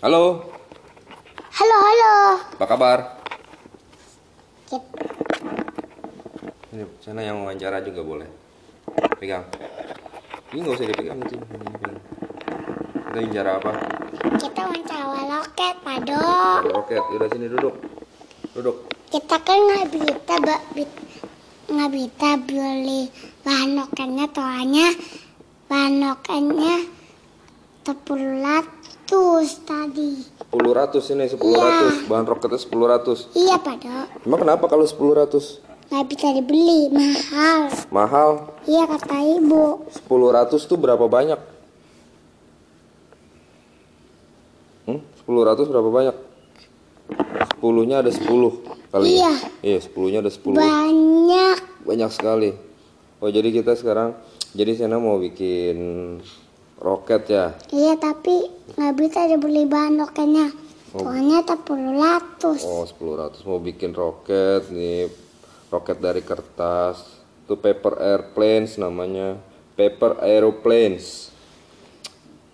Halo, Halo, halo. apa kabar? Ini sana yang wawancara juga boleh. Pegang. Ini nggak usah dipegang pegang. Kita bicara apa? Kita wawancara loket, Pado. Ada roket. Udah sini duduk. Duduk. Kita kan nggak bisa nggak bisa beli bahan loketnya soalnya bahan loketnya sepuluh ratus tadi. 10 ratus ini 10 ratus. Bahan roketnya 10 ratus. Iya, Pado. Emang kenapa kalau 10 ratus? Nggak bisa dibeli, mahal. Mahal. Iya kata ibu. 10 ratus tuh berapa banyak? Hmm? 10 ratus berapa banyak? 10-nya ada 10 kali ya? Iya. Iya, 10-nya ada 10. Banyak. Banyak sekali. Oh, jadi kita sekarang jadi Sena mau bikin roket ya. Iya tapi nggak bisa dibeli bahan loketnya. Soalnya sepuluh ratus. Oh, 10 ratus mau bikin roket nih. Roket dari kertas. Itu paper airplanes namanya. Paper aeroplanes.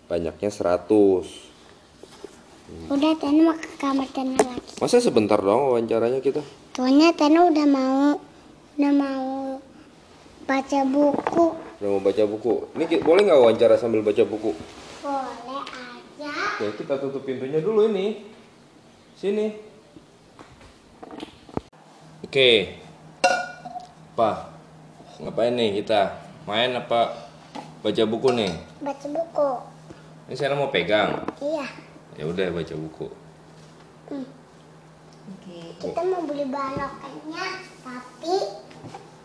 Banyaknya 100. Udah Tena mau ke kamar Tena lagi. Masa sebentar doang wawancaranya kita? Soalnya Tena udah mau udah mau baca buku. Udah mau baca buku. Ini ki- boleh nggak wawancara sambil baca buku? Boleh aja. Ya kita tutup pintunya dulu ini. Sini. Oke. Apa? Ngapain nih kita? Main apa baca buku nih? Baca buku. Ini saya mau pegang. Iya. Ya udah baca buku. Kita mau beli bahan loketnya tapi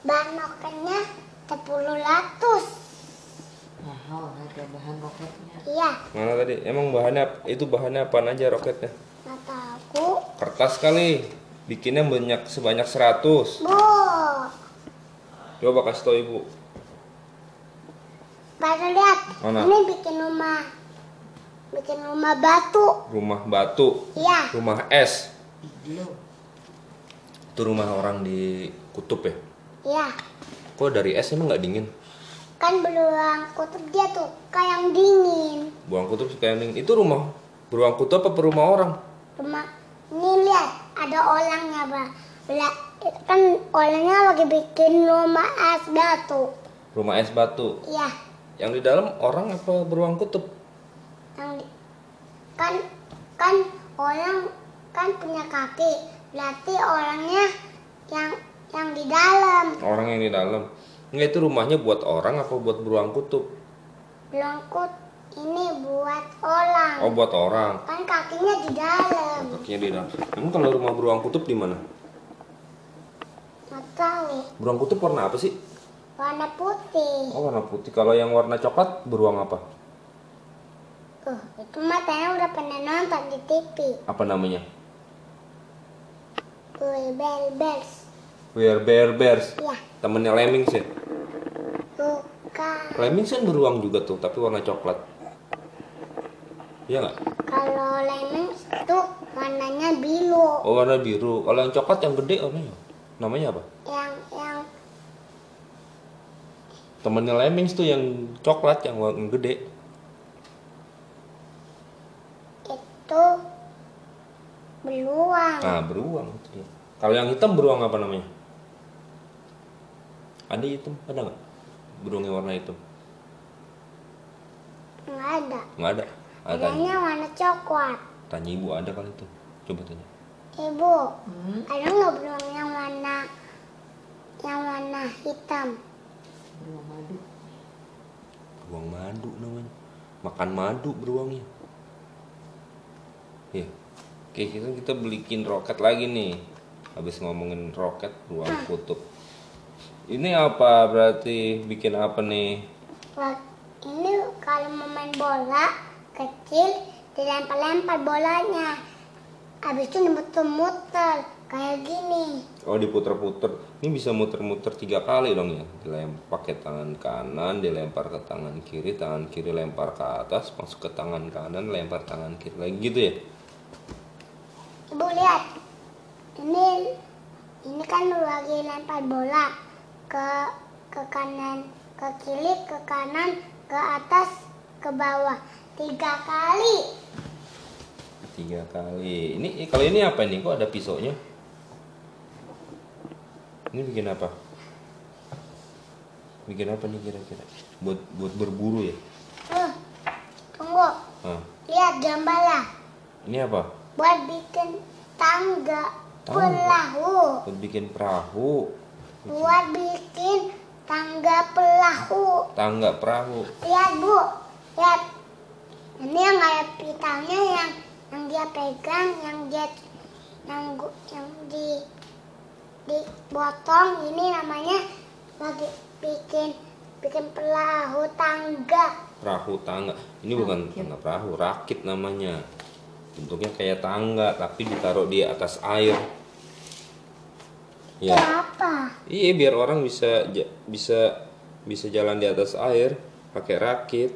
bahan loketnya sepuluh ratus. mahal harga bahan roketnya Iya. Mana tadi? Emang bahannya itu bahannya apaan aja roketnya? Kata aku. Kertas kali. Bikinnya banyak sebanyak 100. Bu. Coba kasih tau ibu. Pada lihat. Mana? Ini bikin rumah. Bikin rumah batu. Rumah batu. Iya. Rumah es. iglo Itu rumah orang di kutub ya? Iya. Kok dari es emang nggak dingin? Kan beruang kutub dia tuh kayak yang dingin. Buang kutub suka yang dingin. Itu rumah beruang kutub apa rumah orang? Rumah ini lihat ada orangnya. Bela- kan orangnya lagi bikin rumah es batu. Rumah es batu. Iya. Yang di dalam orang apa beruang kutub? Yang di- kan kan orang kan punya kaki. Berarti orangnya yang yang di dalam. Orang yang di dalam. Enggak itu rumahnya buat orang apa buat beruang kutub? Belangkut ini buat orang. Oh buat orang. Kan kakinya di dalam. Kakinya di dalam. Emang kalau rumah beruang kutub di mana? Nggak tahu. Beruang kutub warna apa sih? Warna putih. Oh warna putih. Kalau yang warna coklat beruang apa? Uh, itu mah Tanya udah pernah nonton di TV. Apa namanya? Wih, bel bels. Bear Bear Bears. Ya, Temennya Lemmings ya? bukan. Lemmings kan beruang juga tuh, tapi warna coklat. Iya nggak? Kalau lemmings itu warnanya biru. Oh warna biru. Kalau yang coklat yang gede warnanya? Namanya apa? Yang yang Temennya Lemmings tuh yang coklat yang warna gede. itu beruang. Nah beruang. Kalau yang hitam beruang apa namanya? Ada hitam, ada nggak? Beruang yang warna hitam? Nggak ada. Nggak ada. Ada. Adanya warna coklat. Tanya ibu ada kali itu. Coba tanya. Ibu, hmm? ada nggak beruang yang warna yang warna hitam? beruang madu Beruang madu namanya. Makan madu beruangnya. Iya. Oke, kita kita belikin roket lagi nih. Habis ngomongin roket beruang kutub. Ini apa berarti bikin apa nih? Ini kalau mau main bola kecil dilempar-lempar bolanya. Habis itu muter-muter kayak gini. Oh diputer-puter. Ini bisa muter-muter tiga kali dong ya. Dilempar pakai tangan kanan, dilempar ke tangan kiri, tangan kiri lempar ke atas, masuk ke tangan kanan, lempar tangan kiri lagi gitu ya. Ibu lihat, ini ini kan lagi lempar bola ke ke kanan, ke kiri, ke kanan, ke atas, ke bawah tiga kali. tiga kali ini kalau ini apa nih kok ada pisaunya ini bikin apa bikin apa nih kira-kira buat buat berburu ya Tuh, tunggu. ah Lihat gambarnya. ini apa Buat bikin tangga Tangga. pelahu. buat bikin perahu Buat bikin tangga pelahu. tangga perahu Lihat bu, lihat. Ini yang ada pitanya yang yang dia pegang, yang dia yang yang di dipotong. Ini namanya lagi bikin bikin pelahu tangga. perahu tangga ini bukan tangga perahu rakit namanya bentuknya kayak tangga tapi ditaruh di atas air ya Kenapa? Iya biar orang bisa bisa bisa jalan di atas air pakai rakit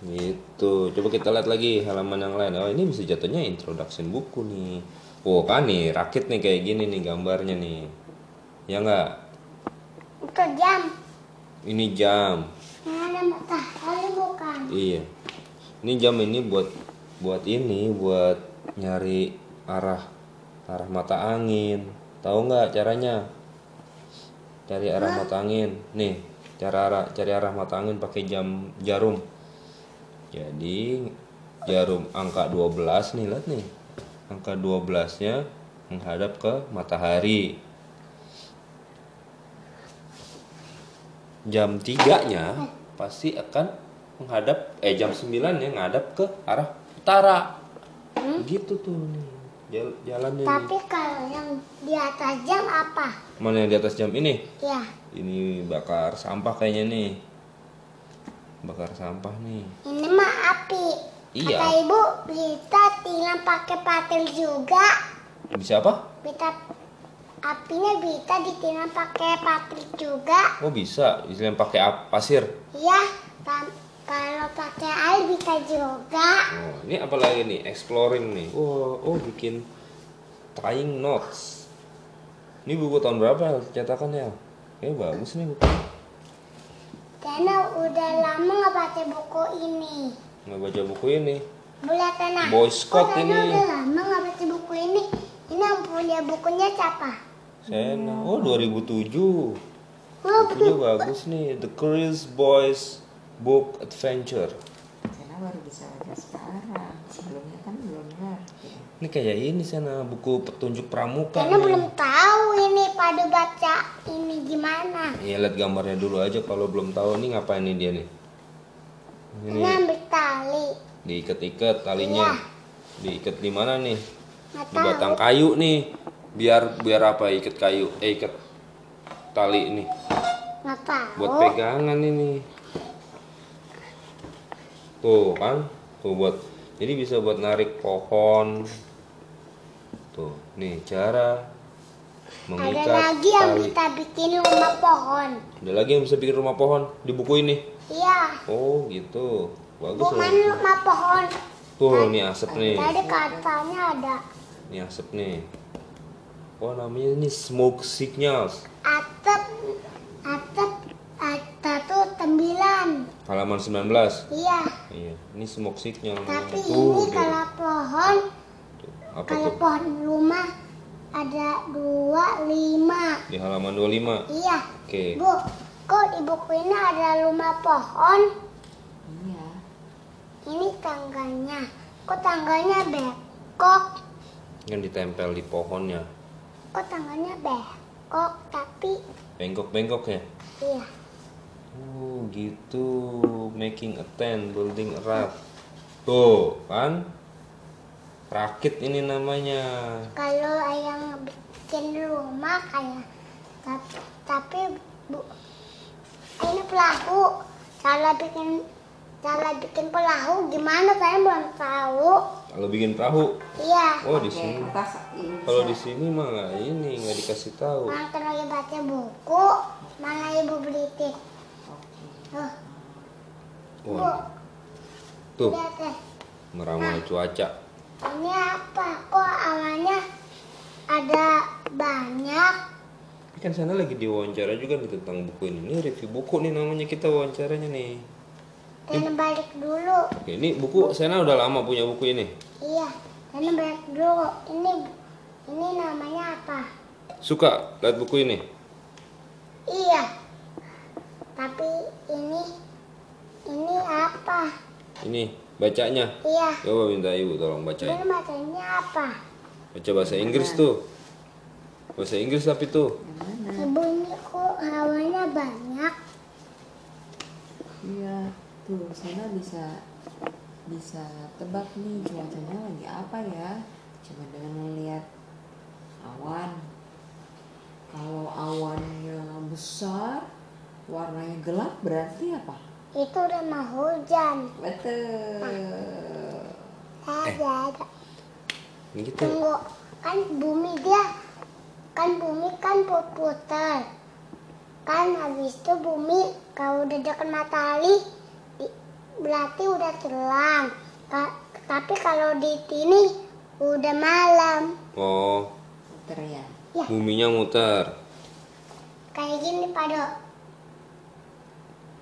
gitu coba kita lihat lagi halaman yang lain oh ini bisa jatuhnya introduction buku nih oh kan nih rakit nih kayak gini nih gambarnya nih ya nggak Itu jam. ini jam ada matahari bukan? Iya. Ini jam ini buat buat ini buat nyari arah arah mata angin. Tahu nggak caranya? Cari arah mata angin. Nih, cara arah cari arah mata angin pakai jam jarum. Jadi jarum angka 12 nih, lihat nih. Angka 12-nya menghadap ke matahari. Jam 3-nya pasti akan menghadap eh jam 9 ya ngadap ke arah utara. Gitu tuh nih. Jal- jalannya nih. Tapi kalau yang di atas jam apa? Mana yang di atas jam ini? Ya, Ini bakar sampah kayaknya nih. Bakar sampah nih. ini mah api. Iya. Kata ibu bisa tinggal pakai patil juga. Bisa apa? Bisa apinya bisa ditinggal pakai patil juga. Oh bisa, istilahnya pakai pasir. Ya, tam- kalau pakai air bisa juga. Oh, ini apa lagi nih? Exploring nih. Oh, oh bikin tying knots. Ini buku tahun berapa cetakannya? Kayaknya bagus nih buku. Karena udah lama nggak baca buku ini. Nggak baca buku ini. Boleh tenang. Boy Scout oh, ini. Udah lama nggak baca buku ini. Ini yang punya bukunya siapa? Sena. Oh 2007. Oh, Bukunya bagus nih. The Curious Boys Book Adventure. Karena baru bisa baca sekarang. Sebelumnya kan belum ngerti. Ini kayak ini Sena buku petunjuk pramuka. Karena nih. belum tahu ini pada baca ini gimana. Iya lihat gambarnya dulu aja kalau belum tahu nih ngapain nih dia nih. Ini Ini ambil tali. diikat-ikat talinya. Diikat di mana nih? Nggak Di tahu. batang kayu nih. Biar biar apa ikat kayu? Eh ikat tali ini Nggak tahu. buat pegangan ini. Tuh kan? Tuh buat jadi bisa buat narik pohon. Tuh, nih cara Ada mengikat lagi yang tali. kita bikin rumah pohon. Ada lagi yang bisa bikin rumah pohon di buku ini. Iya. Oh gitu, bagus Bukan loh. rumah pohon. Tuh nih asap nih, Tadi katanya ada nih asap nih. Oh namanya ini smoke signals. atap atap atap tuh sembilan. Halaman 19 Iya. Iya, ini smoke signal. Tapi namanya. ini dia. kalau pohon, apa kalau tuh? pohon rumah ada dua lima. Di halaman 25. Iya. Oke. Bu, kok di buku ini ada rumah pohon? Iya. Ini tangganya. Kok tangganya bengkok? Kan ditempel di pohonnya. Kok tangganya bengkok? Tapi Bengkok-bengkok ya. iya. Oh gitu, making a tent, building a raft. Tuh kan, rakit ini namanya. Kalau yang bikin rumah kayak tapi, tapi bu, ini pelahu. Cara bikin cara bikin pelahu gimana saya belum tahu. Kalau bikin perahu, Iya. oh di sini. Kalau di sini mah nggak ini nggak dikasih tahu. Mana lagi baca buku, mana ibu beli teh. Oke. Tuh, Wah, meramal cuaca. Ini apa? Kok awalnya ada banyak? Kan sana lagi diwawancara juga nih tentang buku ini. Ini review buku nih namanya kita wawancaranya nih. Dan balik dulu. Oke, ini buku Sena udah lama punya buku ini. Iya, Tena banyak dulu. Ini ini namanya apa? Suka lihat buku ini? Iya. Tapi ini ini apa? Ini bacanya. Iya. Coba minta ibu tolong bacain. Ini macamnya apa? Baca bahasa Inggris tuh. Bahasa Inggris tapi tuh. Ibu ini kok hawanya banyak. Iya, tuh sana bisa bisa tebak nih cuacanya lagi apa ya? Cuma dengan melihat awan. Kalau awannya besar, warnanya gelap berarti apa? Itu udah mau hujan. Betul. Ada ada. Ini kita Tunggu, kan bumi dia kan bumi kan putar. Kan habis itu bumi kalau udah dekat matahari di- berarti udah terang. Ka- tapi kalau di sini udah malam. oh Muter ya. buminya muter. Kayak gini pada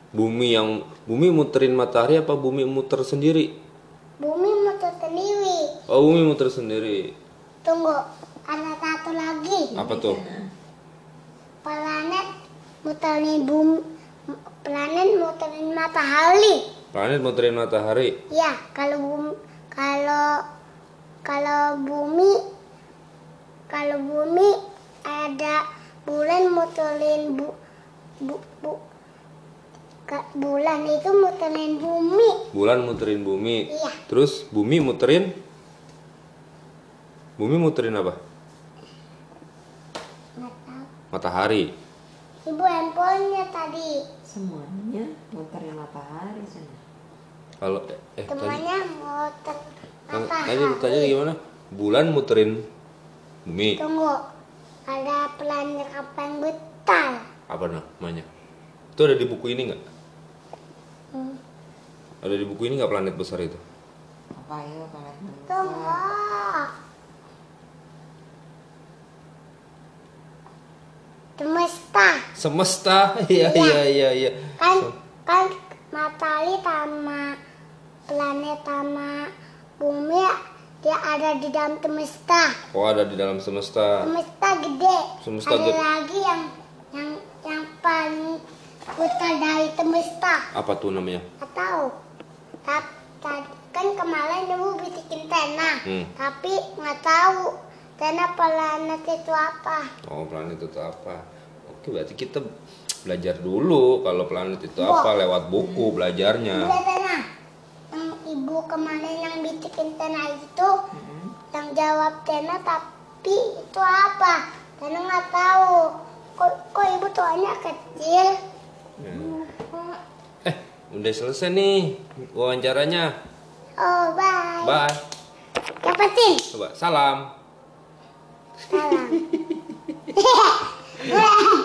Bumi yang bumi muterin matahari apa bumi muter sendiri? bumi muter sendiri. Oh bumi muter sendiri. Tunggu, ada satu lagi. Apa tuh? Planet muterin bumi, planet muterin matahari. Planet muterin matahari. Ya, kalau bumi, kalau kalau bumi kalau bumi ada bulan muterin bu, bu, bu bulan itu muterin bumi. Bulan muterin bumi. Iya. Terus bumi muterin Bumi muterin apa? Matahari. Ibu handphonenya tadi, Semuanya muterin matahari sana. Kalau eh, eh tadi temannya muter yang- matahari. tadi tanya gimana? Bulan muterin bumi. Tunggu, ada planet apa yang betal? Apa namanya? Itu ada di buku ini nggak? Ada di buku ini nggak planet besar itu? Apa ya planet besar? Semesta. Semesta. Iya iya iya iya. Kan kan matahari sama planet sama bumi dia ada di dalam semesta. Oh ada di dalam semesta. Semesta gede. Semesta ada gede. lagi yang yang yang paling besar dari semesta. Apa tuh namanya? Atau kan kemarin ibu bikin tena, Hmm. tapi nggak tahu tena planet itu apa. Oh planet itu apa? Oke berarti kita belajar dulu kalau planet itu Wah. apa lewat buku belajarnya. Udah tena, yang ibu kemarin yang bikin tena itu, Mm-mm. yang jawab tena tapi itu apa? Tena nggak tahu. Kok, kok ibu tuanya kecil? Ya. Udah selesai nih wawancaranya. Oh bye. Bye. Dapetin. Coba salam. Salam.